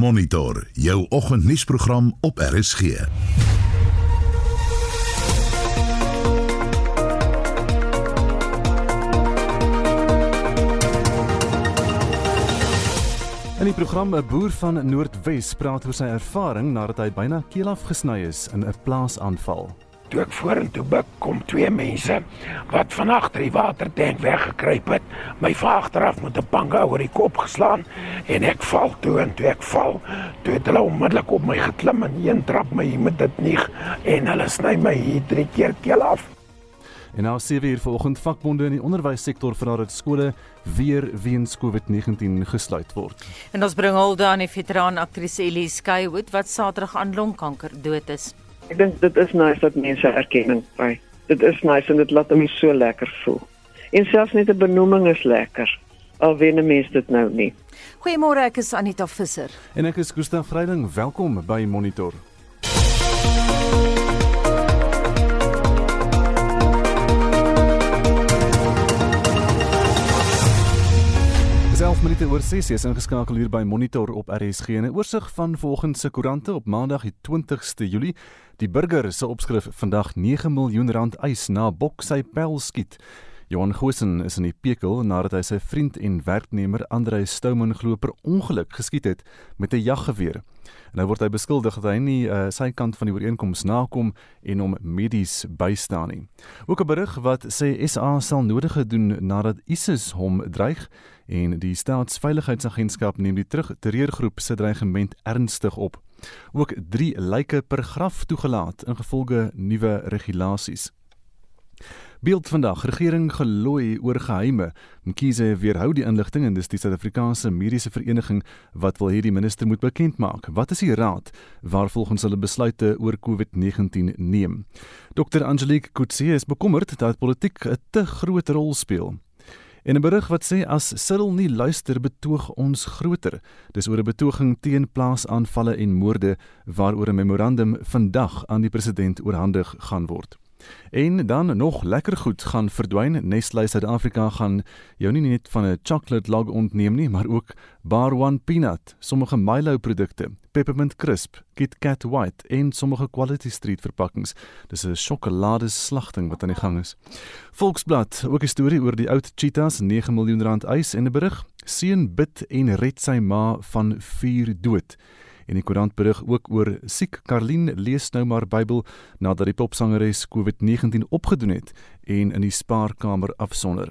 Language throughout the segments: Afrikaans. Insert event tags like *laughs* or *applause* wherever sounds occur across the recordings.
Monitor jou oggendnuusprogram op RSG. In die program 'n boer van Noordwes praat oor sy ervaring nadat hy byna keel afgesny is in 'n plaasaanval. Toe ek vorentoe buig, kom twee mense wat van agter die watertank weggekruip het, my van agteraf met 'n panga oor die kop geslaan en ek val toe en toe ek val, toe het hulle onmiddellik op my geklim en een trap my met dit nie en hulle sny my hier drie keer keel af. En nou sê weer vanoggend vakbonde in die onderwyssektor vra dat skole weer weens COVID-19 gesluit word. En ons bring hulde aan die veteraan aktrise Elise Skywood wat Saterdag aan longkanker dood is. Ek dink dit is nice dat mense erkenning kry. Dit is nice en dit laat my so lekker voel. En selfs net 'n benoeming is lekker. Al wen 'n mens dit nou nie. Goeiemôre, ek is Anita Visser. En ek is Gustaf Vreiding. Welkom by Monitor. Dis 11 minute oor 6 is ingeskakel hier by Monitor op RSG. 'n Oorsig van vanoggend se koerante op Maandag die 20ste Julie. Die burger se opskrif vandag 9 miljoen rand eis na Bok sy pyl skiet. Johan Gosen is in die pekel nadat hy sy vriend en werknemer Andrei Stouman glo per ongeluk geskiet het met 'n jaggeweer. Nou word hy beskuldig dat hy nie uh, sy kant van die ooreenkoms nakom en hom medies bystaan nie. Ook 'n berig wat sê SA sal nodige doen nadat ISIS hom dreig en die staatsveiligheidsagentskap neem die terugterreurgroep se dreigement ernstig op. Ook 3 lyke per graf toegelaat ingevolge nuwe regulasies. Beeld vandag regering gelooi oor geheime. Mkhize weerhou die inligting en dis die Suid-Afrikaanse Mediese Vereniging wat wil hê die minister moet bekend maak. Wat is die raad waar volgens hulle besluite oor COVID-19 neem? Dr Angelique Kutse is bekommerd dat politiek 'n te groot rol speel. En 'n berig wat sê as Cyril nie luister betoog ons groter. Dis oor 'n betoging teen plaasaanvalle en moorde waaroor 'n memorandum vandag aan die president oorhandig gaan word. En dan nog lekker goed gaan verdwyn. Nestlé Suid-Afrika gaan jou nie net van 'n chocolate log ontneem nie, maar ook Bar One Peanut, sommige Milo produkte, Peppermint Crisp, Kit Kat White en sommige Quality Street verpakkings. Dis 'n sjokoladeslagting wat aan die gang is. Volksblad, ook 'n storie oor die oud cheetahs, 9 miljoen rand eis en 'n berig: Seun bid en red sy ma van vuur dood. En die koerant berig ook oor siek Karlien lees nou maar Bybel nadat die popsangeres COVID-19 opgedoen het en in die spaarkamer afsonder.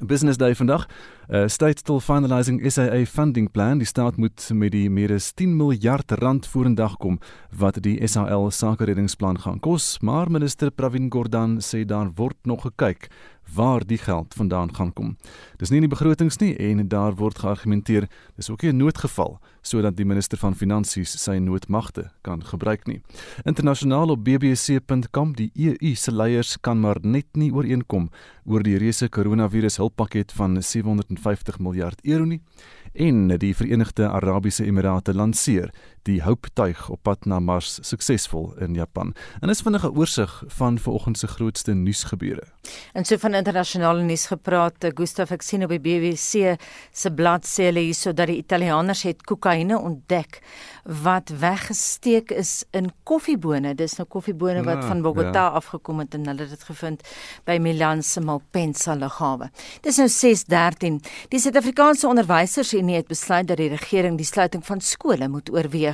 Business Day vandag. Uh, state still finalizing SAA funding plan. Die staat moet met die meer as 10 miljard rand vorendag kom wat die SAL sakereddingsplan gaan kos, maar minister Pravin Gordhan sê daar word nog gekyk waar die geld vandaan gaan kom. Dis nie in die begrotings nie en daar word geargumenteer dis ook 'n noodgeval sodat die minister van finansies sy noodmagte kan gebruik nie. Internasionaal op bbc.com die EU se leiers kan maar net nie ooreenkom oor die reuse koronavirus hulppakket van 750 miljard euro nie en die Verenigde Arabiese Emirate lanseer die Hope-tuig op pad na Mars suksesvol in Japan. En is vinnig 'n oorsig van vanoggend se grootste nuusgebeure. En so van internasionale nuus gepraat, Gustaf ek sien op die BBC se bladsy hulle hierso dat die Italianers het kokaine ontdek wat weggesteek is in koffiebone. Dis nou koffiebone wat Ja, van Bogota ja. afgekom het en hulle het dit gevind by Milan se Malpensa lughawe. Dis nou 6:13. Die Suid-Afrikaanse Onderwysersunie het besluit dat die regering die sluiting van skole moet oorweeg.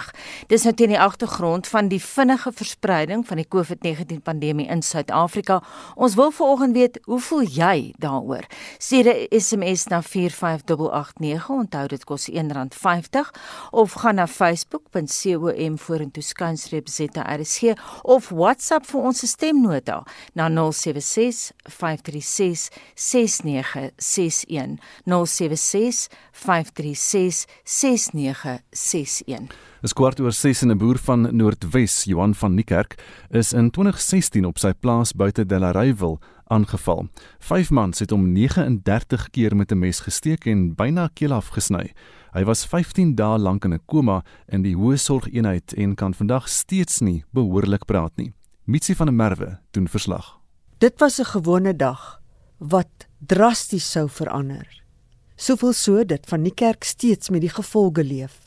Dis nou teen die agtergrond van die vinnige verspreiding van die COVID-19 pandemie in Suid-Afrika. Ons wil vanoggend weet, hoe voel jy daaroor? Stuur 'n SMS na 45889. Onthou dit kos R1.50 of gaan na facebook.com vorentoe skynstreep ZRSG of WhatsApp vir ons stemnota na 076 536 6961 076 536 6961 Dis kwart oor 6 en 'n boer van Noordwes, Johan van Niekerk, is in 2016 op sy plaas buite Delareyville aangeval. Vyf mans het hom 39 keer met 'n mes gesteek en byna keel afgesny. Hy was 15 dae lank in 'n koma in die hoë sorgeenheid en kan vandag steeds nie behoorlik praat nie. Mitsi van der Merwe doen verslag. Dit was 'n gewone dag wat drasties sou verander. Soveel so dat van die kerk steeds met die gevolge leef.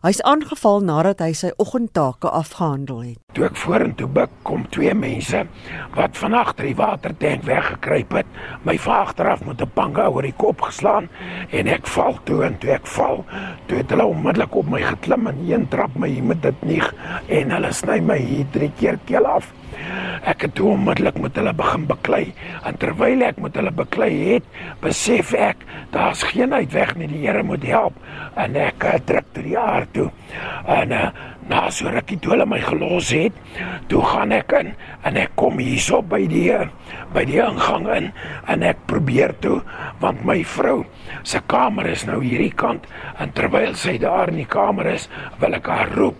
Hy's aangeval nadat hy sy oggendtake afgehandel het. Toe ek vorentoe buig, kom twee mense wat van agter die watertank weggekruip het, my vaagteraf met 'n panga oor die kop geslaan en ek val toe en toe ek val, toe het hulle onmiddellik op my geklim en een trap my met dit nie en hulle sny my hier drie keer keel af. Ek het toe onmiddellik met hulle begin beklei en terwyl ek met hulle beklei het, besef ek daar's geen uitweg nie, die Here moet help en ek uh, druk tot die aard toe. En uh, na so rukkie toe hulle my gelos het, toe gaan ek in en ek kom hierso by die by die ingang in en ek probeer toe want my vrou se kamer is nou hierdie kant en terwyl sy daar in die kamer is, wil ek haar roep.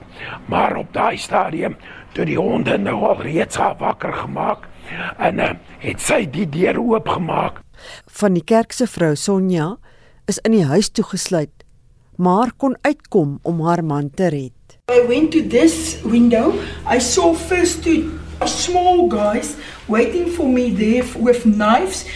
Maar op daai stadium toe die honde nou al reeds haar wakker gemaak en uh, het sy die deur oopgemaak. Van die kerk se vrou Sonja is in die huis toegesluit, maar kon uitkom om haar man te red. I went to this window. I saw first two small guys waiting for me there with knives.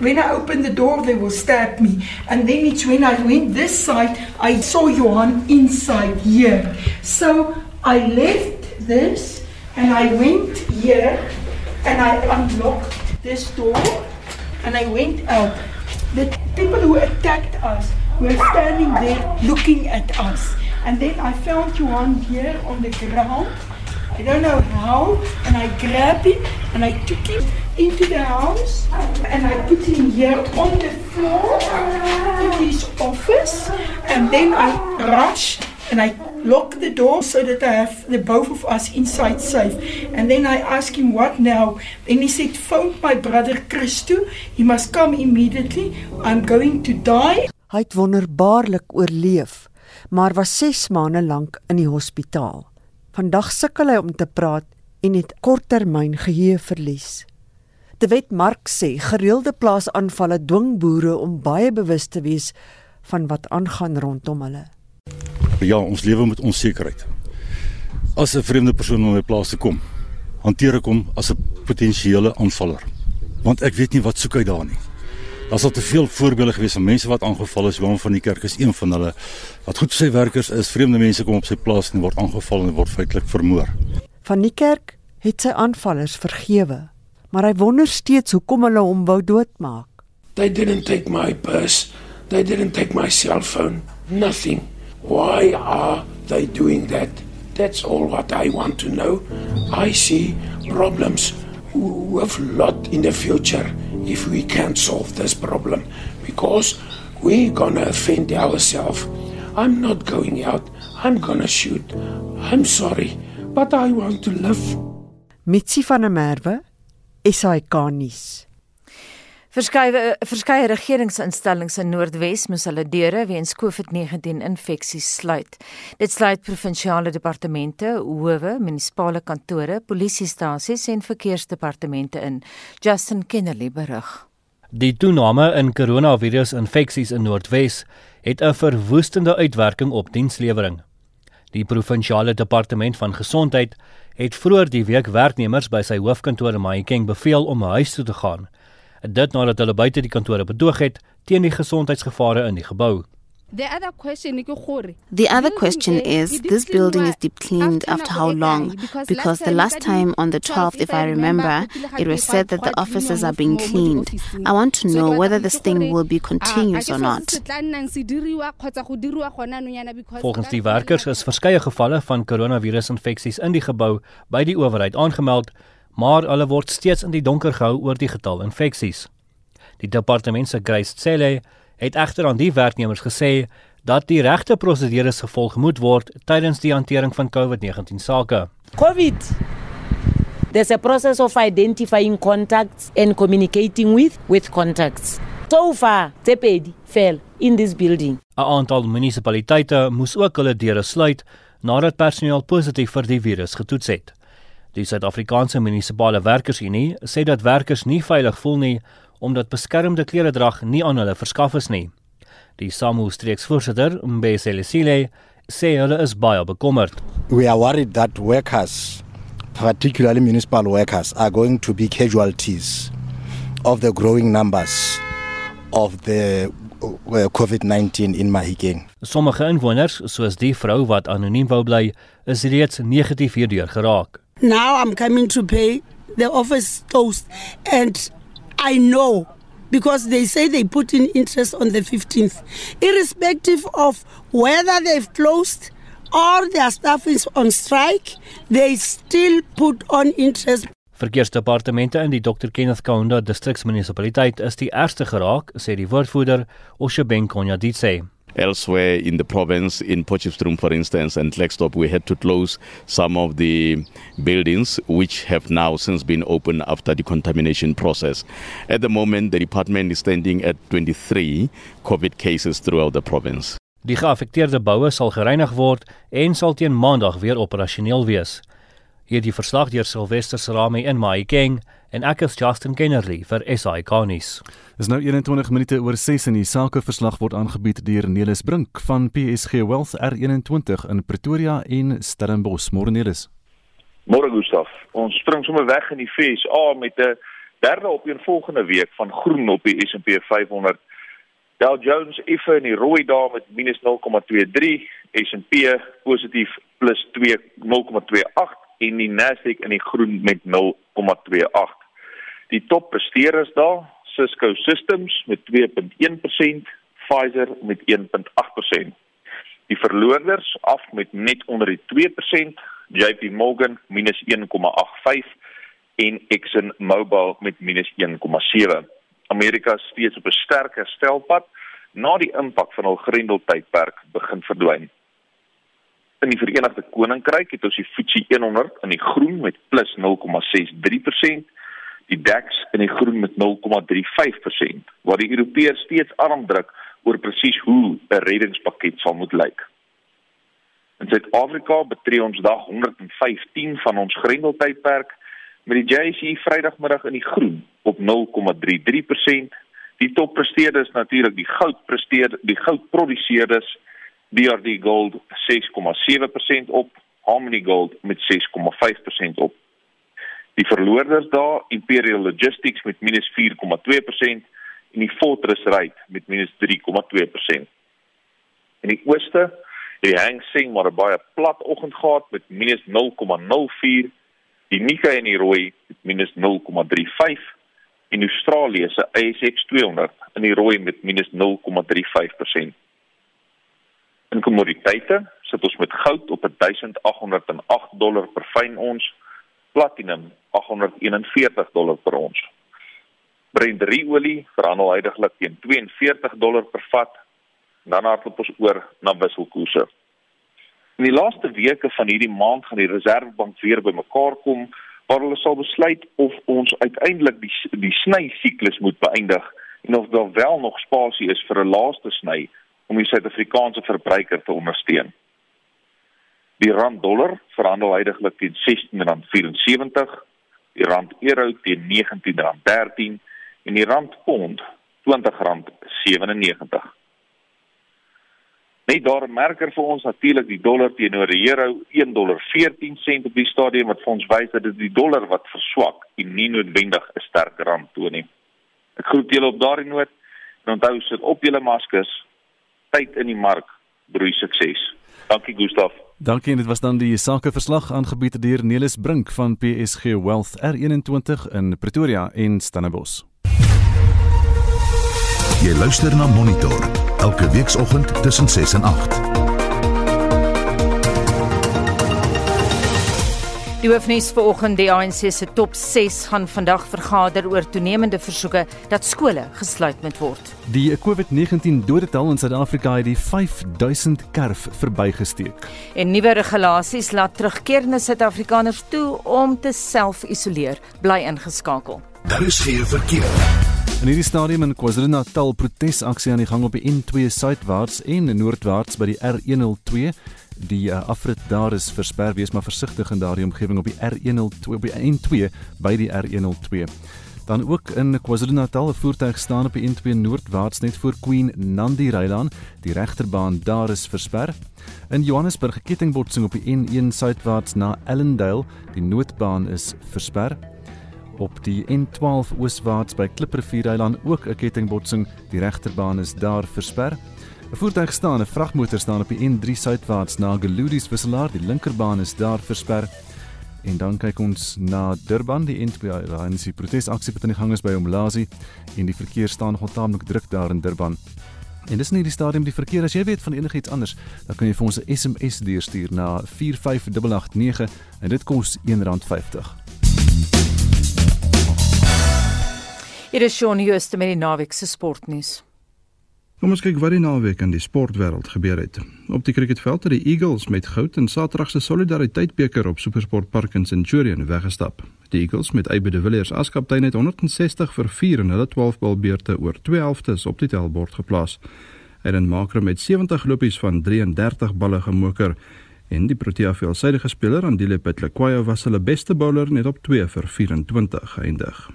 When I opened the door, they will stab me. And then it's when I went this side, I saw Johan inside here. So I left this and I went here and I unlocked this door and I went out. The people who attacked us were standing there looking at us. And then I found Johan here on the ground. I don't know how. And I grabbed him and I took him into the house and I put him here on the floor in his office. And then I rushed and I locked the door so that I have the both of us inside safe. And then I asked him what now. Then he said, phone my brother Christo. He must come immediately. I'm going to die. Hy het wonderbaarlik oorleef, maar was 6 maande lank in die hospitaal. Vandag sukkel hy om te praat en het korttermyn geheueverlies. De Wet Mark sê gereelde plaasaanvalle dwing boere om baie bewus te wees van wat aangaan rondom hulle. Ja, ons lewe met onsekerheid. As 'n vreemde persoon op my plaas te kom, hanteer ek hom as 'n potensiële aanvaller. Want ek weet nie wat soek hy daar nie. Daar's al te veel voorbeelde gewees van mense wat aangeval is. Johan van die kerk is een van hulle. Wat goed vir sy werkers is, vreemde mense kom op sy plaas en word aangeval en word feitelik vermoor. Van die kerk het sy aanvallers vergewe, maar hy wonder steeds hoekom hulle hom wou doodmaak. They didn't take my purse. They didn't take my cell phone. Nothing. Why are they doing that? That's all what I want to know. I see problems with lot in the future if we can't solve this problem because we're gonna offend ourselves. I'm not going out. I'm gonna shoot. I'm sorry, but I want to live. Mitsi van der Merwe, SAK nuus. Verskeie verskeie regeringsinstellings in Noordwes moes hulle deure weens COVID-19 infeksies sluit. Dit sluit provinsiale departemente, howe, munisipale kantore, polisiestasies en verkeersdepartemente in. Justin Kennedy berig. Die toename in koronavirusinfeksies in Noordwes het 'n verwoestende uitwerking op dienslewering. Die provinsiale departement van gesondheid het vroeër die week werknemers by sy hoofkantoor in Mahikeng beveel om huis toe te gaan dit nadat hulle buite die kantore bedoog het teen die gesondheidsgevare in die gebou. The other question The other question is this building is deep cleaned after how long? Because the last time on the 12th, if I remember, it was said that the offices are being cleaned. I want to know whether this thing will be continuous or not. Volgens die werkers is verskeie gevalle van koronavirusinfeksies in die gebou by die owerheid aangemeld maar hulle word steeds in die donker gehou oor die getal infeksies. Die departement se Grace Cele het egter aan die werknemers gesê dat die regte prosedures gevolg moet word tydens die hantering van COVID-19 sake. COVID There's a process of identifying contacts and communicating with with contacts. So far, Tepedi fell in this building. 'n Aantal munisipaliteite moes ook hulle deure sluit nadat personeel positief vir die virus getoets het. Die Suid-Afrikaanse Munisipale Werkersunie sê dat werkers nie veilig voel nie omdat beskermde kleredrag nie aan hulle verskaf is nie. Die SAMU streeksvoorsitter, Mbesele Sile, sê hulle is baie bekommerd. We are worried that workers, particularly municipal workers, are going to be casualties of the growing numbers of the uh, COVID-19 in Mahikeng. Sommige inwoners, soos die vrou wat anoniem wou bly, is reeds negatief hierdeur geraak. Now I'm coming to pay the office closed and I know because they say they put in interest on the 15th irrespective of whether they've closed or their staff is on strike they still put on interest Verkeersdepartemente in die Dr Kenneth Kaunda distriksmunisipaliteit is die ergste geraak, sê die woordvoerder Oshebeng Konyaditse. Elsewhere in the province, in Potchefstroom, for instance, and Klerksdorp, we had to close some of the buildings which have now since been opened after the contamination process. At the moment, the department is standing at 23 COVID cases throughout the province. Die geaffekteerde boue sal gereinig word en sal teen Maandag weer operasioneel wees. Hierdie verslag deur Silwester Serame in Mahikeng en ek is Justin Kennerly vir SI Garnis. Dis nou 21 minute oor 6 en die sakeverslag word aangebied deur Nelis Brink van PSG Wealth R21 in Pretoria en Stellenbosch. Môre Nelis. Môre Gustaf. Ons spring sommer weg in die FSA met 'n derde opeenvolgende week van groen op die S&P 500. Dow Jones effe in die rooi daar met minus 0,23, S&P positief plus 2 0,28 en die Nasdaq in die groen met 0,28. Die top presteerders daar, Cisco Systems met 2.1%, Pfizer met 1.8%. Die verloorders af met net onder die 2%, JP Morgan minus 1,85 en Exxon Mobil met minus 1,7. Amerika steeds op 'n sterk herstelpad na die impak van hul grendeltydperk begin verdwyn in die Verenigde Koninkryk het ons die FTSE 100 in die groen met plus 0,63%, die DAX in die groen met 0,35%, waar die Europeërs steeds arm druk oor presies hoe 'n reddingspakket sal moet lyk. In Suid-Afrika betree ons dag 115 van ons grendeltydperk met die JSE Vrydagmiddag in die groen op 0,33%. Die toppresteerders natuurlik die goud presteer, die goudproduseerders BRD Gold 6,7% op, Harmony Gold met 6,5% op. Die verloorders daar, Imperial Logistics met -4,2% en die Fortress Ride met -3,2%. In die ooste het die Hang Seng maar 'n baie plat oggend gehad met -0,04, die Nikkei en die rooi met -0,35 en Australië se ASX 200 in die rooi met -0,35%. In kommoditeite sit ons met goud op 1808 dollar per fyn ons, platinum 841 dollar per ons. Brent olie verhandel heidaglik teen 42 dollar per vat. Dan hardloop ons oor na wisselkoerse. In die laaste weke van hierdie maand gaan die Reserwebank weer bymekaar kom waar hulle sal besluit of ons uiteindelik die die sny siklus moet beëindig en of daar wel nog spasie is vir 'n laaste sny om die Suid-Afrikaanse verbruiker te ondersteun. Die rand dollar verhandel heidaglik teen R16.74, die rand euro teen R19.13 en die rand pond R20.97. Net daar 'n merker vir ons natuurlik die dollar teenoor die euro 1.14 sent op die stadium wat ons wys dat dit die dollar wat verswak en nie noodwendig 'n sterker rand toon nie. Ek groet julle op daardie noot en onthou sit op julle maskers tyd in die mark broei sukses. Dankie Gustaf. Dankie en dit was dan die sakeverslag aangebied deur Nelis Brink van PSG Wealth R21 in Pretoria en Stellenbosch. Jy luister na Monitor elke weekoggend tussen 6 en 8. Die hoofnuus vanoggend die ANC se top 6 gaan vandag vergader oor toenemende versoeke dat skole gesluit moet word. Die COVID-19 dodetal in Suid-Afrika het die 5000 kerf verbygesteek. En nuwe regulasies laat terugkeerende Suid-Afrikaners toe om te self-isoleer. Bly ingeskakel. Daar is geen verkeer. In hierdie stadium in KwaZulu-Natal protesaksie aan die gang op die N2 suidwaarts en noordwaarts by die R102 die uh, afrit daar is versper wees maar versigtig in daardie omgewing op die R102 op die N2 by die R102 dan ook in KwaZulu-Natal 'n voertuig staan op die N2 noordwaarts net voor Queen Nandi Rylaan die regterbaan daar is versper in Johannesburg 'n kettingbotsing op die N1 suidwaarts na Ellendale die noodbaan is versper Op die N12 ooswaarts by Klipperviereiland ook 'n kettingbotsing. Die regterbaan is daar versper. 'n Voertuig staan, 'n vragmotor staan op die N3 suidwaarts na Geludis wisselaar. Die linkerbaan is daar versper. En dan kyk ons na Durban, die N2 ANC protesaksie wat aan die gang is by Umlazi en die verkeer staan nog taamlik druk daar in Durban. En dis nie die stadium die verkeer as jy weet van enigiets anders, dan kan jy vir ons 'n SMS deurstuur na 45889 en dit kos R1.50. Hier is Shaun Jooste met die naweek se sportnuus. Kom ons kyk wat die naweek in die sportwêreld gebeur het. Op die cricketveld het die Eagles met goud in Saterdag se Solidariteitbeker op SuperSport Park in Centurion weggestap. Die Eagles met Abe de Villiers as kaptein het 160 vir 4 in hulle 12 balbeurte oor 2 helftes op die tellbord geplaas. Eden Makram met 70 lopies van 33 balle gemoker en die Protea veelsidige speler Andile Petlekwayo was hulle beste bowler net op 2 vir 24 geëindig.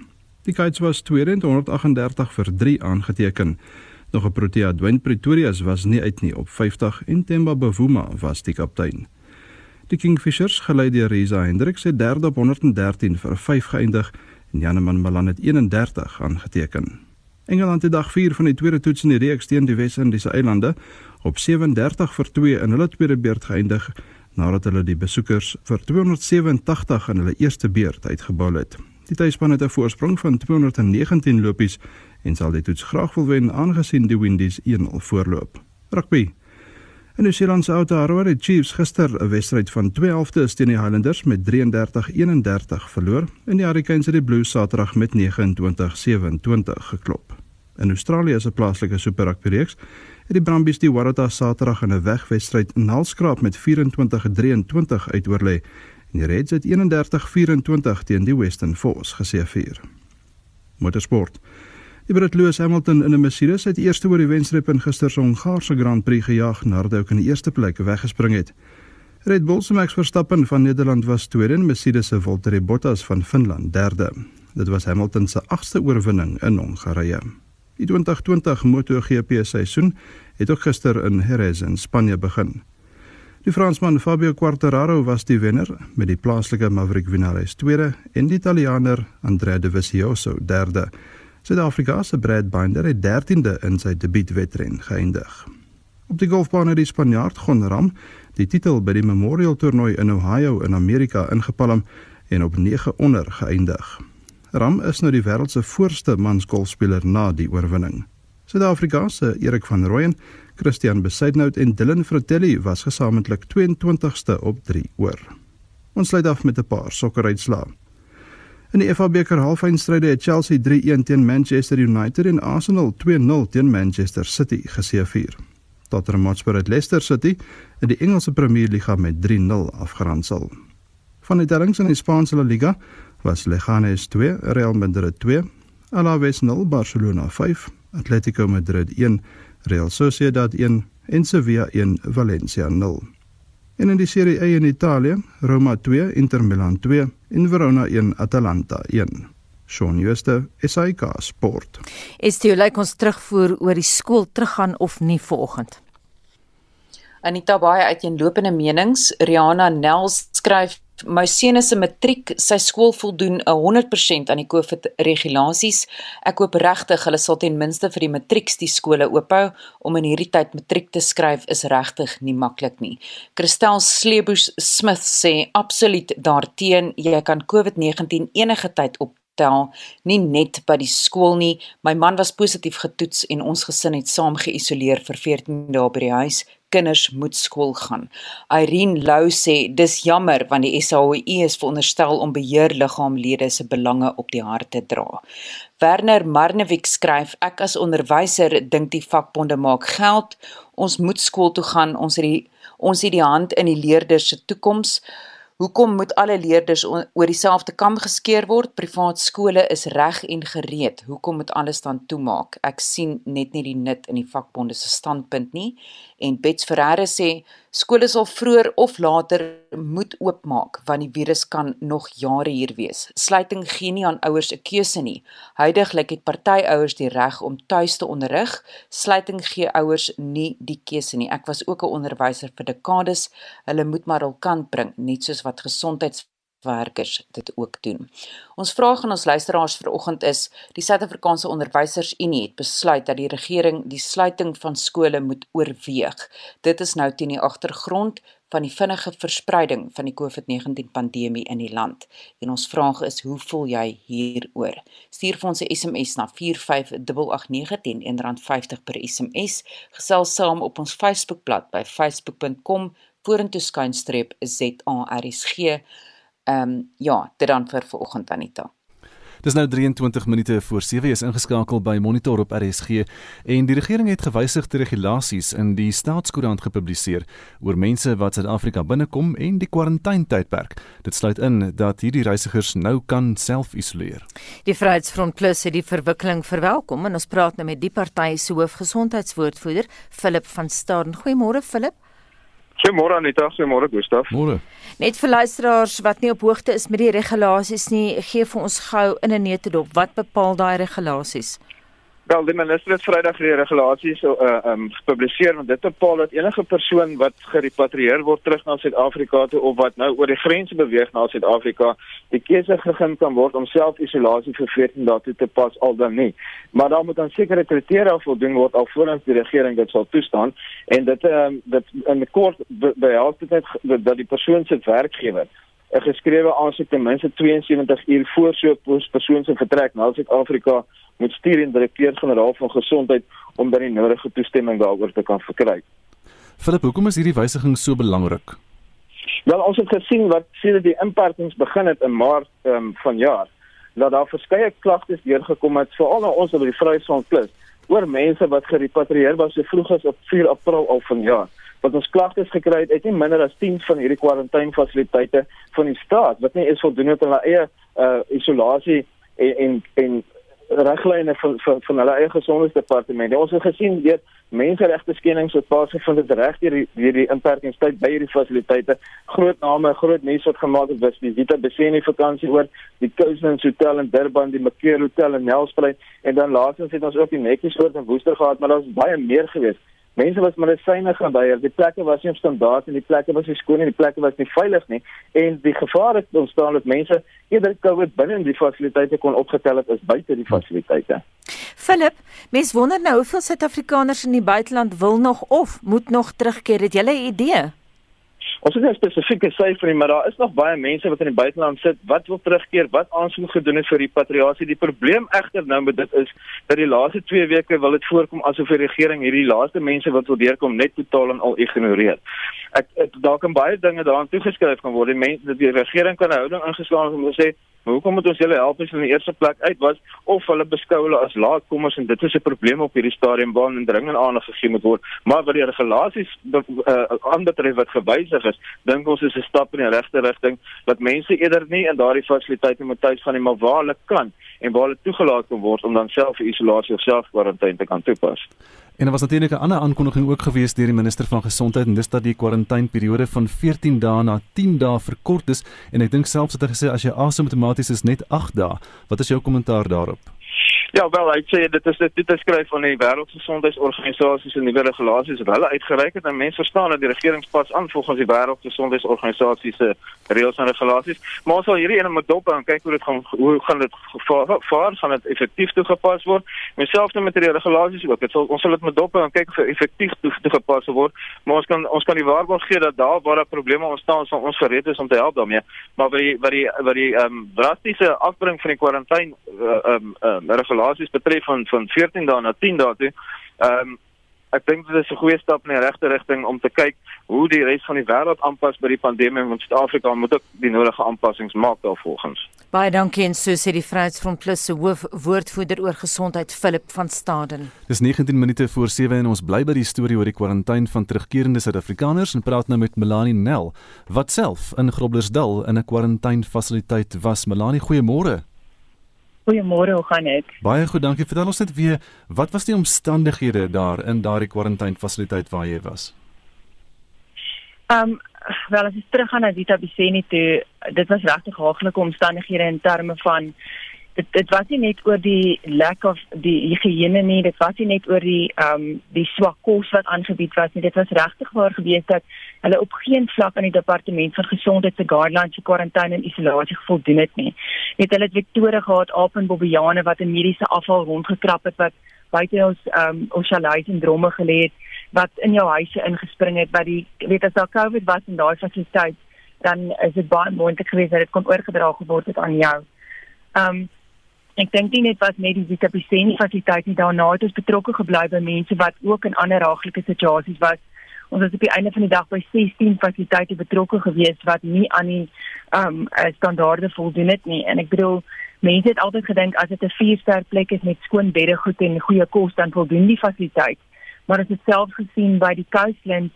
Die Kites was 238 vir 3 aangeteken. Nog 'n Protea Dwayne Pretorius was nie uit nie op 50 en Themba Bavuma was die kaptein. Die Kingfishers, gelei deur Reza Hendriks, het derde op 113 vir 5 geëindig en Janeman Malan het 31 aangeteken. Engeland het dag 4 van die tweede toets in die reeks teen die Wes-Indiese eilande op 37 vir 2 in hulle tweede beurt geëindig nadat hulle die besoekers vir 287 in hulle eerste beurt uitgebou het. Die tuisspan het 'n voorsprong van 219 lopies en sal die toets graag wil wen aangesien die Windies 1-0 voorloop. Rugby. In New Zealand se Aotearoa het Chiefs gister 'n wedstryd van 12de teen die Highlanders met 33-31 verloor en die Hurricanes het die Blues Saterdag met 29-27 geklop. In Australië se plaaslike Super Rugby reeks het die Brumbies die Waratahs Saterdag in 'n wegwedstryd nalskraap met 24-23 uitoorlê en die Reds het 31-24 teen die Western Force geseëvier. Motorsport. Die Brit Lewis Hamilton in 'n Mercedes het eerste oor die wenstrip in gister se Hongaarse Grand Prix gejaag nadat hy ook in die eerste plek weggespring het. Red Bull se Max Verstappen van Nederland was tweede en Mercedes se Valtteri Bottas van Finland derde. Dit was Hamilton se agste oorwinning in Hongarye. Die 2020 MotoGP seisoen het ook gister in Jerez in Spanje begin. Die Fransman Fabio Quartararo was die wenner met die plaaslike Maverick Vinales tweede en die Italianer Andrea Dovizioso derde. Suid-Afrika se Brad Binder het 13de in sy debuutwedren geëindig. Op die golfbaan het die Spanjaard Gon Ram die titel by die Memorial Toernooi in Ohio in Amerika ingepalm en op 9 onder geëindig. Ram is nou die wêreld se voorste mansgolfspeler na die oorwinning. Suid-Afrika se Erik van Rooyen, Christian Besaidnout en Dylan Fratelli was gesamentlik 22ste op 3 oor. Ons sluit af met 'n paar sokkeruitslae. In die FA beker halfeindstryde het Chelsea 3-1 teen Manchester United en Arsenal 2-0 teen Manchester City geseëvier. Tottenham Hotspur het Leicester City in die Engelse Premier Liga met 3-0 afgeronsel. Van die tellings in die Spaanse La Liga was Leganés 2, Real Madrid 2, Alaves 0, Barcelona 5, Atletico Madrid 1, Real Sociedad 1 en Sevilla 1, Valencia 0. En in die Serie A in Italië, Roma 2, Inter Milan 2 en Verona 1, Atalanta 1. Shaun Schuster, SAK Sport. Is dit lyk ons terugvoer oor die skool teruggaan of nie vanoggend? Anita baie uiteenlopende menings. Rihanna Nels skryf My seun se matriek, sy skool voldoen 100% aan die COVID regulasies. Ek hoop regtig hulle sal ten minste vir die matrieks die skole oophou om in hierdie tyd matriek te skryf is regtig nie maklik nie. Christel Sleebus Smith sê absoluut daarteen jy kan COVID-19 enige tyd op tel, nie net by die skool nie. My man was positief getoets en ons gesin het saam geïsoleer vir 14 dae by die huis. Kinders moet skool gaan. Irene Lou sê dis jammer want die SAOE is veronderstel om beheerliggaamlede se belange op die hart te dra. Werner Marnewik skryf ek as onderwyser dink die vakbonde maak geld. Ons moet skool toe gaan. Ons het die ons het die hand in die leerders se toekoms. Hoekom moet alle leerders oor dieselfde kam geskeer word? Privaat skole is reg en gereed. Hoekom moet alles dan toemaak? Ek sien net nie die nut in die vakbonde se standpunt nie. En Bets Ferreira sê skole sal vroeër of later moet oopmaak want die virus kan nog jare hier wees. Sluiting gee nie aan ouers 'n keuse nie. Huidiglik het party ouers die reg om tuis te onderrig. Sluiting gee ouers nie die keuse nie. Ek was ook 'n onderwyser vir dekades. Hulle moet maar hul kant bring, net soos wat gesondheids werkers dit ook doen. Ons vraag aan ons luisteraars vanoggend is: Die Suid-Afrikaanse Onderwysersunie het besluit dat die regering die sluiting van skole moet oorweeg. Dit is nou teen die agtergrond van die vinnige verspreiding van die COVID-19 pandemie in die land. En ons vraag is: Hoe voel jy hieroor? Stuur vir ons 'n SMS na 45889 teen R1.50 per SMS. Gesels saam op ons Facebookblad by facebook.com vorentoe skynstreep ZARSG. Ehm um, ja, dit dan vir vanoggend Anita. Dis nou 23 minute voor 7 is ingeskakel by Monitor op RSG en die regering het gewysigde regulasies in die staatskoerant gepubliseer oor mense wat Suid-Afrika binnekom en die kwarantainetydperk. Dit sluit in dat hierdie reisigers nou kan self-isoleer. Die Vryheidsfront Plus het die verwikkeling verwelkom en ons praat nou met die party se hoofgesondheidswoordvoerder, Philip van Staden. Goeiemôre Philip. Goeiemôre Anita, goeiemôre Gustaf. Môre. Net vir luisteraars wat nie op hoogte is met die regulasies nie, gee vir ons gou in 'n neutedop wat bepaal daai regulasies? Wel, die minister het Vrydag die regulasies so uh um gepubliseer want dit bepaal dat enige persoon wat gerepatrieer word terug na Suid-Afrika toe of wat nou oor die grense beweeg na Suid-Afrika, die keuse gegee kan word om self-isolasie vir 14 dae toe te pas al dan nie. Maar daar moet aan sekere kriteria voldoen word alvorens die regering dit sal toestaan en dit um dit in kort behels dit net dat die persoon se werkgewer 'n geskrewe aansoek ten minste 72 uur voor so 'n persoon se vertrek na Suid-Afrika moet stuur en direkteur-generaal van gesondheid om dan die nodige toestemming daaroor te kan verkry. Philip, hoekom is hierdie wysiging so belangrik? Wel, ons het gesien wat sedert die inperkings begin het in Maart um, van jaar, dat daar verskeie klagtes deurgekom het veral na ons oor die Vryheidsfront Plus oor mense wat gerepatrieer was so vroeg as op 4 April al vanjaar wat ons klagtes gekry het, het nie minder as 10 van hierdie kwarantainfasiliteite van die staat wat nie is voldoende tot hulle eie uh, isolasie en en, en riglyne van van van hulle eie gesondheidsdepartement. Ons het gesien weet menseregte skendings wat plaasgevind het reg deur die die inperkingstyd by hierdie fasiliteite. Groot name, groot nuus wat gemaak het was die Vita Beseni vakansie oor die Cousins Hotel in Durban, die Macquarie Hotel in Nelspruit en dan laasens het ons ook die netjies oor in Woester gehad, maar daar's baie meer geweest. Mense was medisyne gebeur, die plekke was nie op standaard en die plekke was nie skoon en die plekke was nie veilig nie en die gevaar het ontstaan dat mense eerder COVID binne in die fasiliteite kon opgetel het as buite die fasiliteite. Philip, mens wonder nou hoeveel Suid-Afrikaners in die buiteland wil nog of moet nog terugkeer. Het jy 'n idee? Ons het nie 'n spesifieke syfer nie, maar daar is nog baie mense wat in die buiteland sit wat wil terugkeer, wat aansoek gedoen het vir repatriasie. Die probleem egter nou met dit is dat die laaste 2 weke wil dit voorkom asof die regering hierdie laaste mense wat wil deurkom net totaal en al ignoreer. Ek, ek daar kan baie dinge daaraan toegeskryf kan word. Die mense die regering kan 'n houding ingeslaan om te sê Hoekom moet ons julle help as in die eerste plek uit was of hulle beskou hulle as laatkommers en dit is 'n probleem op hierdie stadium waar 'n dringende aandag gegee moet word. Maar wat die regulasies aanbetref uh, wat gewysig is, dink ons is 'n stap in die regte rigting dat mense eerder nie in daardie fasiliteite moet tuis gaan nie, maar waar hulle kan en waar hulle toegelaat kan word om dan self isolasie of self-kwarantyne te kan toepas. En daar was natuurlik 'n ander aankondiging ook gewees deur die minister van gesondheid en dis dat die kwarantaineperiode van 14 dae na 10 dae verkort is en ek dink selfs het hy gesê as jy asymptomaties is net 8 dae. Wat is jou kommentaar daarop? Ja, wel, hy sê dit is dit is skryf van die Wêreldgesondheidsorganisasie se nuwe regulasies wat hulle uitgereik het en mense verstaan dat die regering pas aan volgens die Wêreldgesondheidsorganisasie se reëls en regulasies. Maar ons sal hierdie ene moet dop en kyk hoe dit gaan hoe gaan dit vaar, gaan dit effektief toegepas word. Myself net met die regulasies ook. Dit sal ons sal dit moet dop en kyk of dit effektief toegepas word. Maar ons kan ons kan die waarborg gee dat daar waar daar probleme ontstaan, sal ons gereed is om te help daarmee. Maar wat die wat die wat die ehm um, drastiese afbring van die kwarantyne eh, ehm uh, um, um, regulasies betref van van 14 dae na 10 dae toe. Ehm um, ek dink dit is 'n goeie stap in die regte rigting om te kyk hoe die res van die wêreld aanpas by die pandemie en Suid-Afrika moet ook die nodige aanpassings maak daarvolgens. Baie dankie en so sê die Vryheidsfront Plus se hoof woordvoerder oor gesondheid Philip van Staden. Dis 19 minute voor 7 en ons bly by die storie oor die kwarantyne van terugkerende Suid-Afrikaners en praat nou met Melanie Nel wat self in Groblersdal in 'n kwarantainfasiliteit was. Melanie, goeiemôre. Goeiemôre, hoe gaan dit? Baie goed, dankie. Vertel ons net weer, wat was die omstandighede daar in daardie kwarantainfasiliteit waar jy was? Ehm, um, wel as ek teruggaan na Vita Biseni toe, dit was regtig haaglike omstandighede in terme van dit dit was nie net oor die lack of die higiëne nie, dit was nie net oor die ehm um, die swak kos wat aangebied was nie. Dit was regtig waar gewees dat hulle op geen vlak aan die departement van gesondheid se guidelines vir kwarantyne en isolasie voldoen het nie. Net hulle het Victoria gehad, Apen Bobbejane wat 'n mediese afval rondgekrap het wat buite ons ehm um, ons chalais en dromme gelê het wat in jou huise ingespring het wat die weet as daar COVID was in daai fasiliteit dan is dit baie moontlik geweest dat dit kon oorgedra geword het aan jou. Ehm um, ek dink nie net was net die Vitabiseni fasiliteit nie daarna het ons betrokke gebly by mense wat ook in ander raaglike situasies was. Ons was op die einde van die dag by 16 fasiliteite betrokke geweest wat nie aan die ehm um, standaarde voldoen het nie en ek bedoel mense het altyd gedink as dit 'n 4-ster plek is met skoon bedde, goed en goeie kos dan voldoen die fasiliteit. Maar ons het self gesien by die Coastlands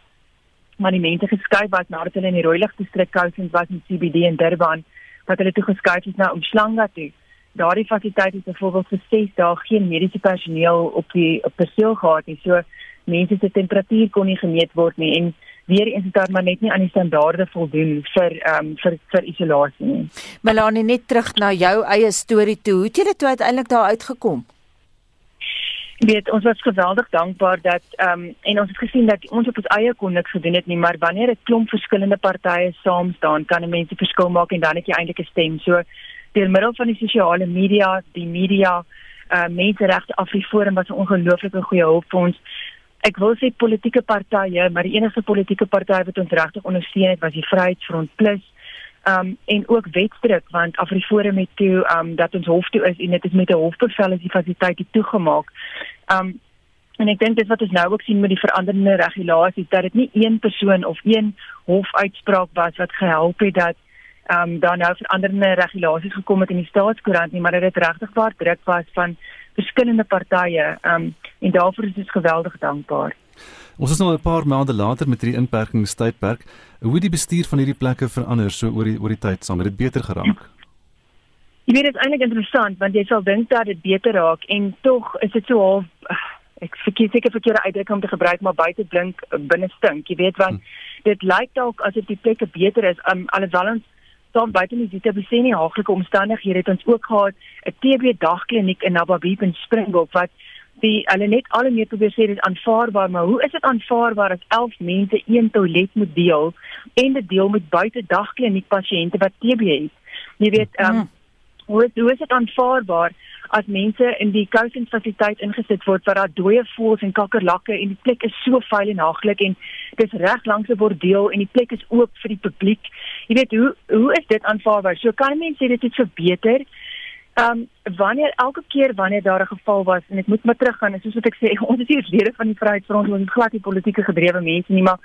maar die mense geskuif was nadat hulle in die rooi lig distrik Coastlands was in CBD in Durban wat hulle toe geskuif is na Umhlanga toe daardie fasiliteit het byvoorbeeld vir 6 dae geen mediese personeel op die op perseel gehad nie. So mense se temperatuur kon nie gemeet word nie en weer eens het daar maar net nie aan die standaarde voldoen vir ehm um, vir vir isolasie nie. Melanie net terug na jou eie storie toe. Hoe het jy dit uiteindelik daar uitgekom? weet ons was geweldig dankbaar dat ehm um, en ons het gesien dat ons op ons eie kon niks gedoen het nie maar wanneer 'n klomp verskillende partye saam staan kan 'n mens 'n verskil maak en dan het jy eintlik 'n stem so deur middel van die sosiale media, die media, uh menseregte Afriforum was 'n ongelooflike goeie hulp vir ons. Ek wil sê politieke partye, maar die enigste politieke party wat ons regtig ondersteun het was die Vryheidsfront Plus. Um en ook wetstryk want Afriforum het toe um dat ons hof toe is en dit is met 'n hofbevel is die fasiliteit toegemaak. Um en ek dink dit wat ons nou ook sien met die veranderende regulasies dat dit nie een persoon of een hofuitspraak was wat gehelp het dat ehm um, daar nou veranderende regulasies gekom het in die staatskoerant nie, maar dit regtig waar druk was van verskillende partye. Ehm um, en daarvoor is ons geweldig dankbaar. Ons is nou 'n paar maande later met hierdie inperkingstydperk. Hoe het die bestuur van hierdie plekke verander so oor die oor die tyd saam? Het dit beter geraak? Jy weet dit is eintlik interessant want jy sal dink dat dit beter raak en tog is dit so half ek verkies seker verkeerde uitdrukking om te gebruik maar buite blink binne stink. Jy weet want hm. dit lyk dalk asof die plekke beter is um, alhoewel ons staan buite die Zita Beseni haaglike omstandighede het ons ook gehad 'n TB dagkliniek in Nababeep in Springbok wat die hulle net al meer probeer sê dit is aanvaarbaar maar hoe is dit aanvaarbaar as 11 mense een toilet moet deel en dit deel met buite dagkliniek pasiënte wat TB het? Jy weet um, hoe hoe is dit aanvaarbaar as mense in die coaching fasiliteit ingesit word waar daar dooie voëls en kakkerlakke en die plek is so vuil en haaglik en dis reg langs 'n bordeel en die plek is oop vir die publiek. Jy weet hoe hoe is dit aanvaarbaar? So kan mense dit het verbeter. Ehm um, wanneer elke keer wanneer daar 'n geval was en ek moet maar teruggaan, soos wat ek sê, *laughs* ons is hier lede van die Vryheidsfront, ons is glad nie politieke gedrewe mense nie, maar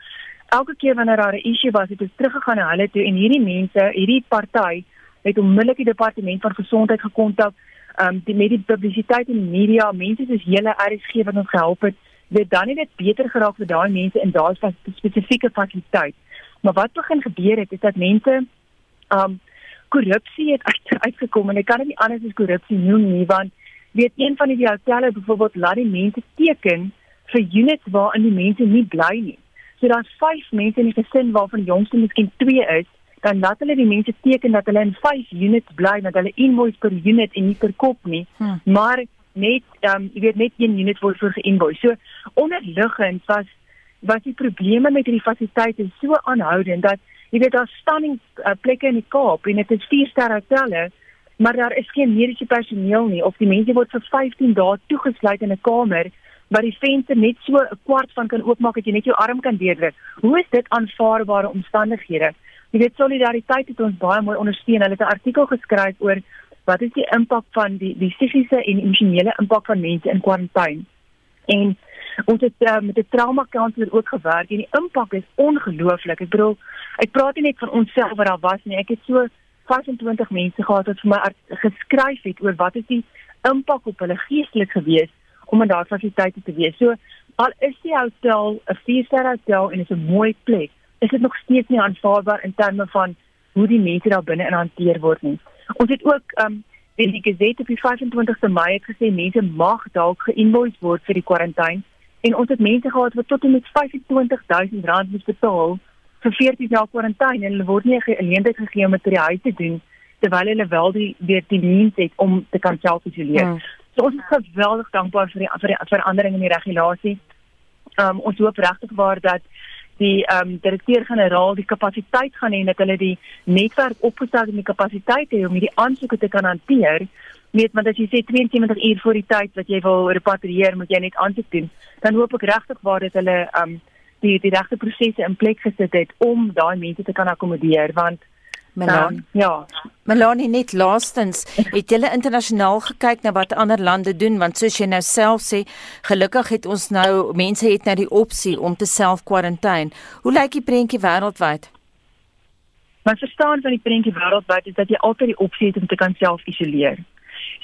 elke keer wanneer daar 'n issue was, het ons teruggegaan na hulle toe en hierdie mense, hierdie party het onmiddellik die departement van gesondheid gekontak um die met die publisiteit die media, mense soos julle RSG wat ons gehelp het, weet dan nie dit beter geraak vir daai mense in daai spesifieke fasiliteit. Maar wat begin gebeur het is dat mense um korrupsie het *laughs* uit, uitgekom en ek kan dit nie anders as korrupsie noem nie want weet een van die hotelle byvoorbeeld laat die mense teken vir units waarin die mense nie bly nie. So daar's 5 mense in die gesin waarvan die jongste miskien 2 is dan laat hulle die mense teken dat hulle in 5 units bly met hulle invoice per unit en nie per kop nie hmm. maar net ehm um, jy weet net een unit word vir geinvoice so onderliggend was was die probleme met hierdie fasiliteite so aanhoudend dat jy weet daar staan nie uh, plekke in die Kaap en dit is 4 ster hotelle maar daar is geen mediese personeel nie of die mense word vir 15 dae toegesluit in 'n kamer waar die venster net so 'n kwart van kan oopmaak dat jy net jou arm kan deurdruk. Hoe is dit aanvaarbare omstandighede? Jy weet solidariteit het ons baie mooi ondersteun. Hulle het 'n artikel geskryf oor wat is die impak van die die psigiese en emosionele impak van mense in kwarantyne. En ons het uh, met 'n trauma counselor ook gewerk en die impak is ongelooflik. Ek bedoel, ek praat nie net van onsself wat daar was nie. Ek het so 25 mense gehad wat vir my geskryf het oor wat is die impak op hulle geestelik gewees om in daardie fasiliteite te wees. So al is die hotel 'n 4-ster hotel en is 'n mooi plek, is dit nog steeds nie aanvaarbaar in terme van hoe die mense daar binne in hanteer word nie. Ons het ook um weet die gesê op die 25ste Mei het gesê mense mag dalk geïnvoice word vir die kwarantyne en ons het mense gehad wat tot en met R25000 moes betaal vir 14 dae kwarantyne en hulle word nie geleentheid gegee om by die huis te doen terwyl hulle wel die weer die means het om te kan self-isoleer. Hmm. So ons is geweldig dankbaar vir die vir die verandering in die regulasie. Um ons hoop regtig waar dat die ehm um, direkteur-generaal die kapasiteit gaan hê dat hulle die netwerk opgestel en die kapasiteit het om hierdie aansoeke te kan hanteer. Net want as jy sê 72 uur voor die tyd wat jy wil repatrieer, moet jy net aansoek doen. Dan hoop ek regtig waar dat hulle ehm um, die die regte prosesse in plek gesit het om daai mense te kan akkommodeer want Melanie. Ja. Melanie net laastens, het julle internasionaal gekyk na wat ander lande doen want soos jy nou self sê, gelukkig het ons nou mense het nou die opsie om te self-kwarantyne. Hoe lyk die prentjie wêreldwyd? Maar verstaan van die prentjie wêreldwyd is dat jy altyd die opsie het om te kan self-isoleer.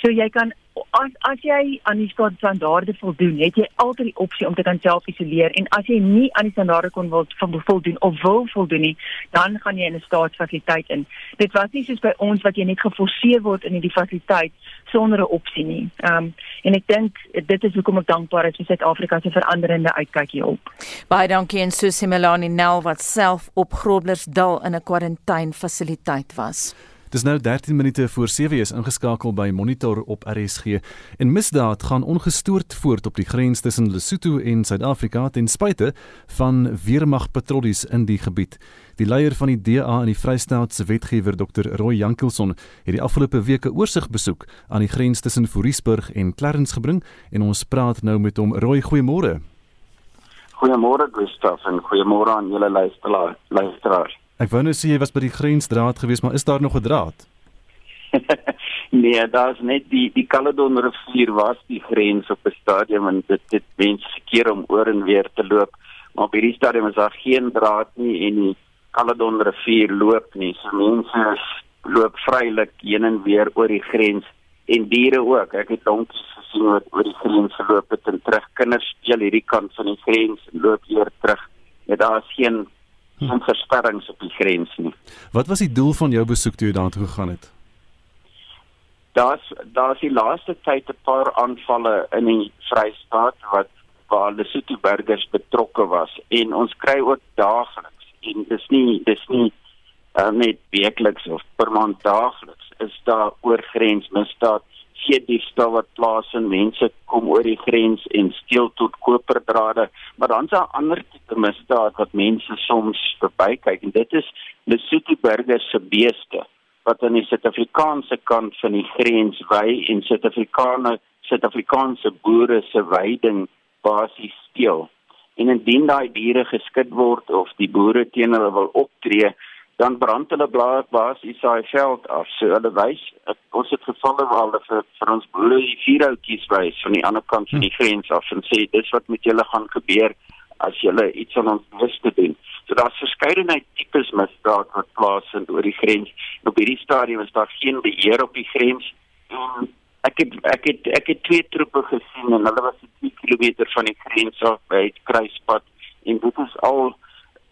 So jy kan as as jy aan die standaarde voldoen, het jy altyd die opsie om te kan self isoleer en as jy nie aan die standaarde kon wil voldoen of wil voldoen nie, dan gaan jy in 'n staatsfasiliteit in. Dit was nie soos by ons wat jy net geforseer word in hierdie fasiliteit sonder 'n opsie nie. Ehm um, en ek dink dit is hoekom ek dankbaar is vir Suid-Afrika se veranderende uitkyk hierop. Baie dankie en Susie Melanie Nel wat self op Groblersdal in 'n kwarantyne fasiliteit was. Dis nou 13 minute voor 7 is ingeskakel by Monitor op RSG en misdaad gaan ongestoord voort op die grens tussen Lesotho en Suid-Afrika ten spyte van weermagpatrollies in die gebied. Die leier van die DA in die Vrystaat se wetgewer Dr. Roy Jankelson het die afgelope week 'n oorsig besoek aan die grens tussen Fourierburg en Clarence gebring en ons praat nou met hom. Roy, goeiemôre. Goeiemôre Gustaf en goeiemôre aan julle luisteraars. Ek wou net sê jy was by die grensdraad gewees, maar is daar nog 'n draad? *laughs* nee, daar's net die die Caledon rivier was die grens op 'n stadium en dit dit wens verkeer om oor en weer te loop. Maar by die stadium is daar geen draad nie en die Caledon rivier loop nie. So mense loop vrylik heen en weer oor die grens en diere ook. Ek het donkies gesien wat oor die grens geloop het en terug. Kinders speel hierdie kant van die grens en loop weer terug. Ja, daar is geen van versperrings op die grens nie. Wat was die doel van jou besoek toe jy daartoe gegaan het? Daar's daar's die laaste tyd 'n paar aanvalle in die Vrystaat wat waar Lesotho burgers betrokke was en ons kry ook daagliks en dis nie dis nie uh, net weekliks of per maand daagliks is daar oorgrensmisdaad gee diefstal wat plaas en mense kom oor die grens en steel tot koperdrade. Maar dan's daar ander tipe misdaad wat mense soms verbykyk en dit is Lesotho burgers se beeste wat aan die Suid-Afrikaanse kant van die grens wy en Suid-Afrikaane Suid-Afrikaanse boere se weiding basies steel. En indien daai diere geskit word of die boere teen hulle wil optree dan brand hulle blaar basies daai veld af. So hulle wys ons het gevalle waar hulle vir, vir ons boere die vierhoutjies wys van die ander kant van die grens af en sê dis wat met julle gaan gebeur as julle iets aan ons wys te doen. So daar's verskeidenheid tipes misdaad wat plaasvind oor die grens. Op hierdie stadium is daar geen beheer op die grens. En ek het ek het ek het twee troepe gesien en hulle was 2 km van die grens af by die kruispunt en dit is al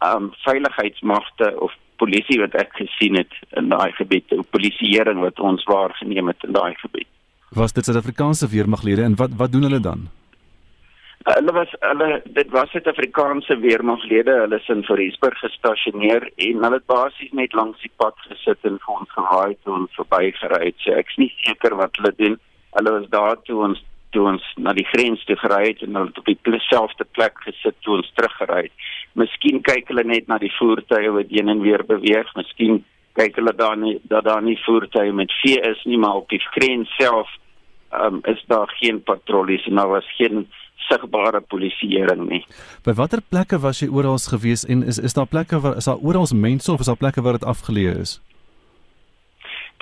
ehm um, veiligheidsmagte of polisie wat ek gesien het in daai gebied, die polisieering wat ons waargeneem het in daai gebied. Was dit Suid-Afrikaanse weermaglede en wat wat doen hulle dan? Uh, hulle was hulle dit was Suid-Afrikaanse weermaglede, hulle is in Vryburg gestasioneer en hulle het basies net langs die pad gesit en vir ons gewaai toe ons verbygery het. So ek's nie seker wat hulle doen. Hulle was daar toe ons toe ons na die grens toe gery het en hulle het op dieselfde plek gesit toe ons teruggery het. Miskien kyk hulle net na die voertuie wat heen en weer beweeg. Miskien kyk hulle daar nie dat daar nie voertuie met vee is nie, maar op die grens self um, is daar geen patrollies en daar was geen sigbare polisieering nie. By watter plekke was jy oral gewees en is is daar plekke waar is daar oral mense of is daar plekke waar dit afgeleë is?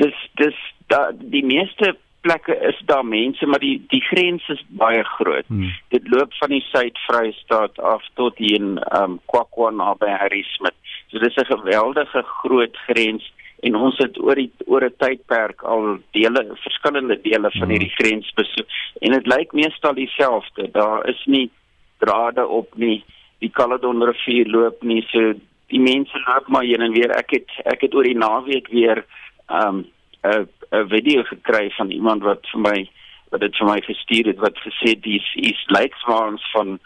Dis dis da die meeste plekke is daar mense, maar die die grens is baie groot. Hmm. Dit loop van die Suid-Vrystaat af tot hier in ehm um, Kwakwa naby Harrismith. So dis 'n geweldige groot grens en ons het oor die oor 'n tydperk al dele verskillende dele van hmm. hierdie grens besoek en dit lyk meestal dieselfde. Daar is nie drade op nie. Die Caledon rivier loop nie so die mense loop maar heen en weer. Ek het ek het oor die naweek weer ehm um, 'n 'n video gekry van iemand wat vir my wat dit vir my gestuur het wat gesê dis is leikswaans van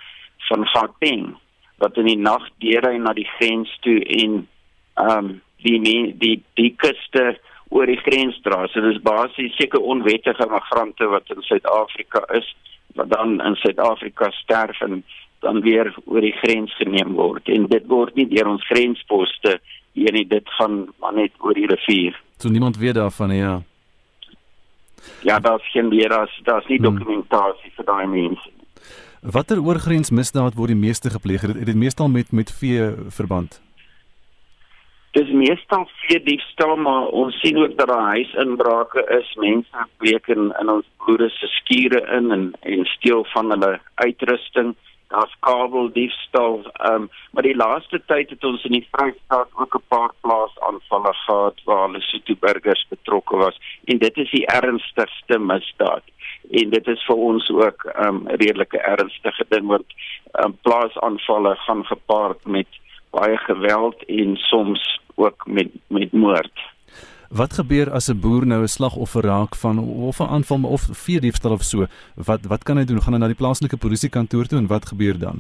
van Gauteng wat in die nag deurry na die grens toe en ehm um, die die die kuste oor die grens dra. So dis basies seker onwettige migrante wat in Suid-Afrika is wat dan in Suid-Afrika sterf en dan weer oor die grens geneem word. En dit word nie deur ons grensposte hier nie, dit gaan maar net oor die rivier. So niemand weet daarvan nie, ja. Ja, daar's geen weer daar's daar's nie hmm. dokumentasie vir daai mense. Watter oorgrensmisdaad word die meeste gepleeg? Het dit meestal met met vee verband? Dis meestal vee diefstal, maar ons sien ook dat daar huisinbrake is. Mense breek in, in ons boere se skure in en en steel van hulle uitrusting daar's kabeldiefstal. Ehm um, maar die laaste tyd het ons in die Vrystaat ook 'n paar plaasaanvalle gehad waar Lesotho burgers betrokke was en dit is die ernstigste misdaad. En dit is vir ons ook 'n um, redelike ernstige ding want um, plaasaanvalle gaan gepaard met baie geweld en soms ook met met moord. Wat gebeur as 'n boer nou 'n slagoffer raak van of 'n aanval of vee diefstal of so? Wat wat kan hy doen? Gaan hy na die plaaslike polisiekantoor toe en wat gebeur dan?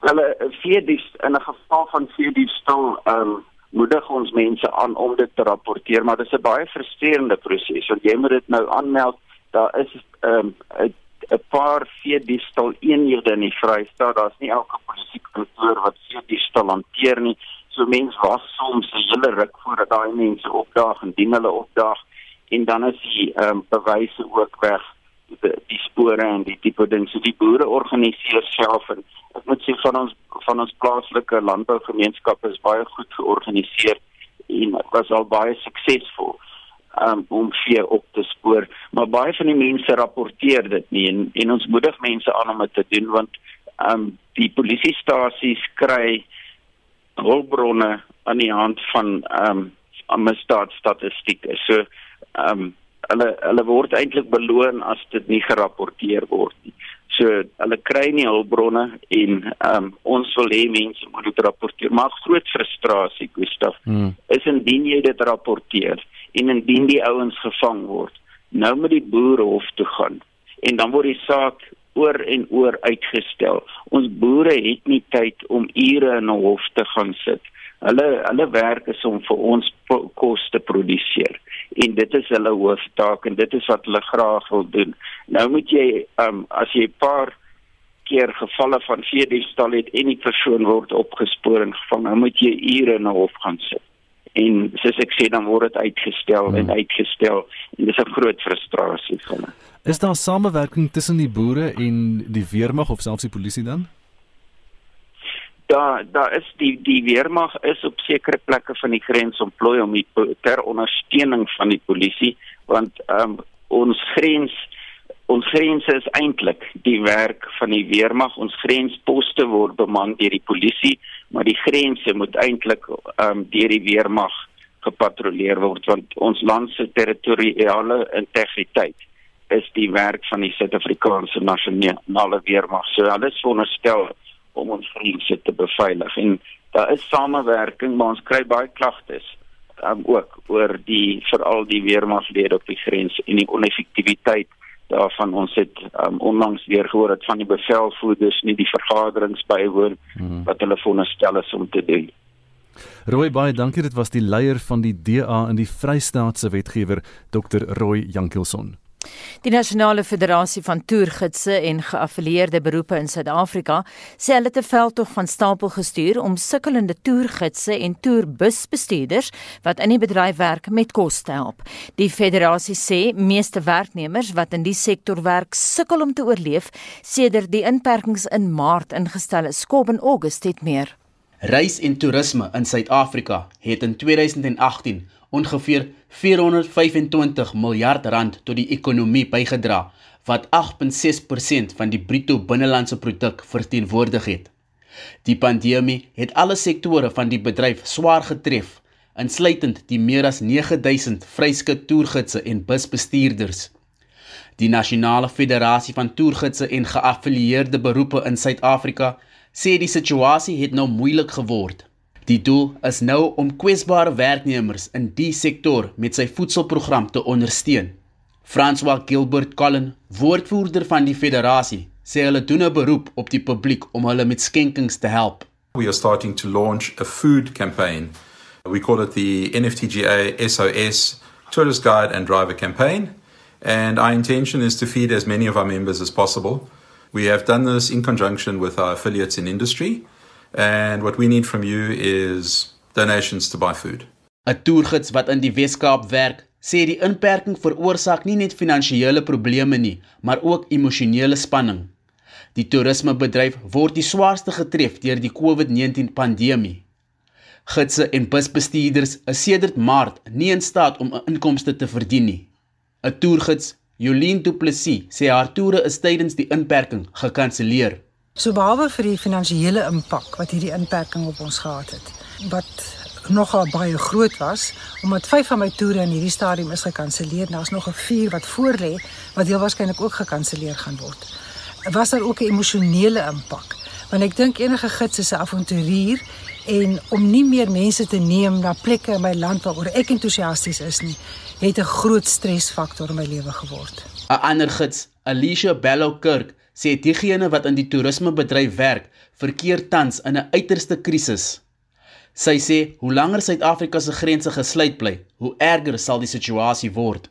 Hulle vee diefstal in 'n geval van vee diefstal, ehm um, moedig ons mense aan om dit te rapporteer, maar dit is 'n baie frustrerende proses want jy moet dit nou aanmeld. Daar is ehm um, 'n paar vee diefstal eenhede in die Vrystaat. Daar's nie elke polisiekantoor wat vee diefstal hanteer nie. So mense was soms 'n hele ruk voordat daai mense opdaag en dien hulle opdaag en dan is die ehm um, bewyse ook weg die, die spore en die tipe ding. So die boere organiseer self en ek moet sê van ons van ons plaaslike landbougemeenskap is baie goed georganiseer en was al baie suksesvol um, om vee op te spoor. Maar baie van die mense rapporteer dit nie en en ons moedig mense aan om dit te doen want um, die polisiestasies kry hulpbronne aan die hand van ehm um, misdaadstatistieke. So ehm um, hulle hulle word eintlik beloon as dit nie gerapporteer word nie. So hulle kry nie hulpbronne en ehm um, ons wil hê mense moet dit rapporteer. Maar groot frustrasie, Gustaf, hmm. is indien jy dit rapporteer en indien die ouens gevang word, nou moet die boere hof toe gaan en dan word die saak oor en oor uitgestel. Ons boere het nie tyd om ure in 'n hof te gaan sit. Hulle hulle werk is om vir ons kos te produseer en dit is hulle hooftaak en dit is wat hulle graag wil doen. Nou moet jy um, as jy 'n paar keer gevalle van veediefstal het en die persoon word opgespoor en gevang, dan moet jy ure in 'n hof gaan sit. En soos ek sê dan word dit uitgestel hmm. en uitgestel en dis 'n groot frustrasie vir my. Is daar samewerking tussen die boere en die weermag of selfs die polisie dan? Daar daar is die die weermag is op sekere plekke van die grens ontplooi om die ter ondersteuning van die polisie want um, ons grens ons grense is eintlik die werk van die weermag ons grensposte word beman deur die polisie maar die grense moet eintlik um, deur die weermag gepatrolleer word want ons land se territoriale integriteit is die werk van die Suid-Afrikaanse nasionale weermag. So hulle is veronderstel om ons grense te beveilig en daar is samewerking, maar ons kry baie klagtes um, ook oor die veral die weermaglede op die grens en die oneffektiwiteit daarvan ons het um, onlangs weer gehoor dat van die bevelvoerders nie die vergaderings bywoon hmm. wat hulle veronderstel is om te doen. Roy baie dankie dit was die leier van die DA in die Vrystaatse wetgewer Dr Roy Jankelson. Die Nasionale Federasie van Toergidse en Geaffilieerde Beroepe in Suid-Afrika sê hulle het 'n veldtog van stapel gestuur om sukkelende toergidse en toerbusbestuurders wat in die bedryf werk met kos te help. Die federasie sê meeste werknemers wat in die sektor werk sukkel om te oorleef sedert die inperkings in Maart ingestel is. Kob en August het meer. Reis en toerisme in Suid-Afrika het in 2018 ongeveer 425 miljard rand tot die ekonomie bygedra wat 8.6% van die bruto binnelandse produk verteenwoordig het. Die pandemie het alle sektore van die bedryf swaar getref, insluitend die meer as 9000 vryskut toergidse en busbestuurders. Die Nasionale Federasie van Toergidse en Geaffilieerde Beroepe in Suid-Afrika sê die situasie het nou moeilik geword. Die doel is nou om kwesbare werknemers in die sektor met sy voedselprogram te ondersteun. François Gilbert Collen, woordvoerder van die federasie, sê hulle doen 'n beroep op die publiek om hulle met skenkings te help. We are starting to launch a food campaign We call it the NFTGA SOS Tourist Guide and Driver Campaign. And our intention is to feed as many of our members as possible. We have done this in conjunction with our affiliates in industry. And what we need from you is donations to buy food. 'n Toergids wat in die Wes-Kaap werk, sê die inperking veroorsaak nie net finansiële probleme nie, maar ook emosionele spanning. Die toerismebedryf word die swaarste getref deur die COVID-19 pandemie. Gidse en busbestuurders is sedert Maart nie in staat om 'n inkomste te verdien nie. 'n Toergids, Jolien Du Plessis, sê haar toere is tydens die inperking gekanselleer. So behalwe vir die finansiële impak wat hierdie inperking op ons gehad het, wat nogal baie groot was, omdat 5 van my toere in hierdie stadium is gekanselleer, daar's nog 'n 4 wat voorlê wat heel waarskynlik ook gekanselleer gaan word. Was daar ook 'n emosionele impak? Want ek dink enige gids is 'n avonturier en om nie meer mense te neem na plekke in my land waaroor ek entoesiasties is nie, het 'n groot stresfaktor in my lewe geword. 'n Ander gids, Alicia Bello Kirk, sê diegene wat in die toerismebedryf werk, verkeer tans in 'n uiterste krisis. Sy sê hoe langer Suid-Afrika se grense gesluit bly, hoe erger sal die situasie word.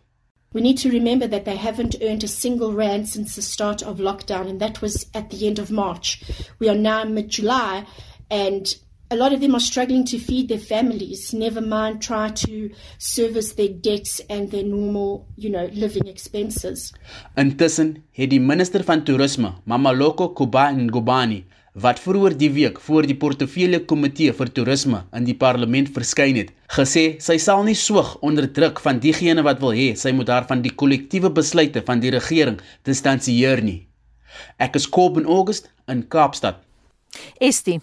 We need to remember that they haven't earned a single rand since the start of lockdown and that was at the end of March. We are now mid-July and a lot of them are struggling to feed their families, never mind try to service their debts and their normal, you know, living expenses. Intussen het die minister van toerisme, Mamaloko Kubani, wat vroeër die week voor die portefeulje komitee vir toerisme in die parlement verskyn het, gesê sy sal nie soog onder druk van diegene wat wil hê sy moet haar van die kollektiewe besluite van die regering distansieer nie. Ek is Kobben August in Kaapstad. Estie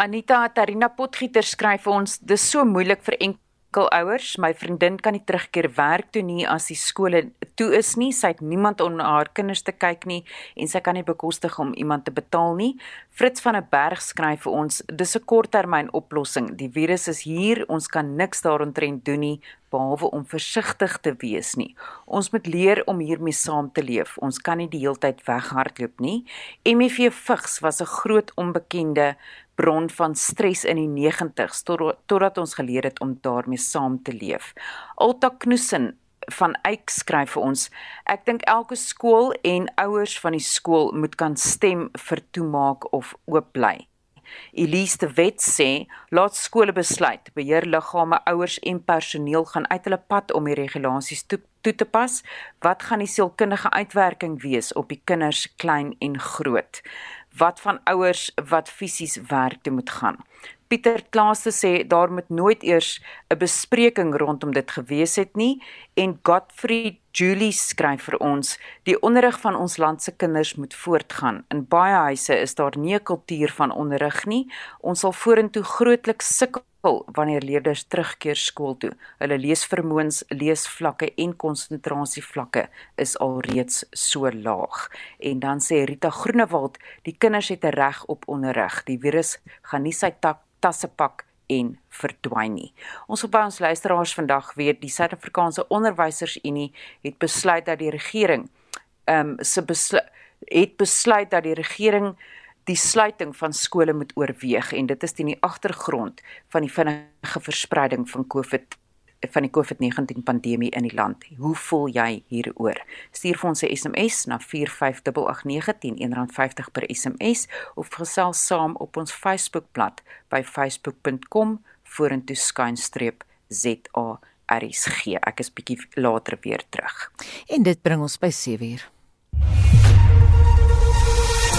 Anita Tarina Potgieter skryf vir ons dis so moeilik vir enkelouers. My vriendin kan nie terugkeer werk toe nie as die skole toe is nie. Sy het niemand om haar kinders te kyk nie en sy kan nie bekostig om iemand te betaal nie. Fritz van der Berg skryf vir ons dis 'n korttermyn oplossing. Die virus is hier, ons kan niks daaroontrent doen nie behalwe om versigtig te wees nie. Ons moet leer om hiermee saam te leef. Ons kan nie die heeltyd weghardloop nie. MEV vigs was 'n groot onbekende bron van stres in die 90s totdat ons geleer het om daarmee saam te leef. Alta Knoesen van Eyck skryf vir ons: Ek dink elke skool en ouers van die skool moet kan stem vir toemaak of oop bly. Elise de Wet sê, laat skole besluit, beheerliggame, ouers en personeel gaan uit hulle pad om die regulasies toe, toe te pas. Wat gaan die sielkundige uitwerking wees op die kinders klein en groot? wat van ouers wat fisies werk toe moet gaan. Pieter Klaaste sê daar moet nooit eers 'n bespreking rondom dit gewees het nie en Godfrey Julie skryf vir ons die onderrig van ons land se kinders moet voortgaan. In baie huise is daar nie 'n kultuur van onderrig nie. Ons sal vorentoe grootliks sukkel wanneer leerders terugkeer skool toe. Hulle leesvermoëns, leesvlakke en konsentrasievlakke is alreeds so laag. En dan sê Rita Groenewald, die kinders het 'n reg op onderrig. Die virus gaan nie sy tak tasse pak en verdwyn nie. Ons op ons luisteraars vandag weet die Suid-Afrikaanse Onderwysersunie het besluit dat die regering ehm um, se besluit het besluit dat die regering die sluiting van skole moet oorweeg en dit is teen die agtergrond van die vinnige verspreiding van COVID van die COVID-19 pandemie in die land. Hoe voel jy hieroor? Stuur vir ons 'n SMS na 45889 R1.50 per SMS of gesels saam op ons Facebookblad by facebook.com vorentoe skynstreep ZARSG. Ek is bietjie later weer terug. En dit bring ons by 7uur.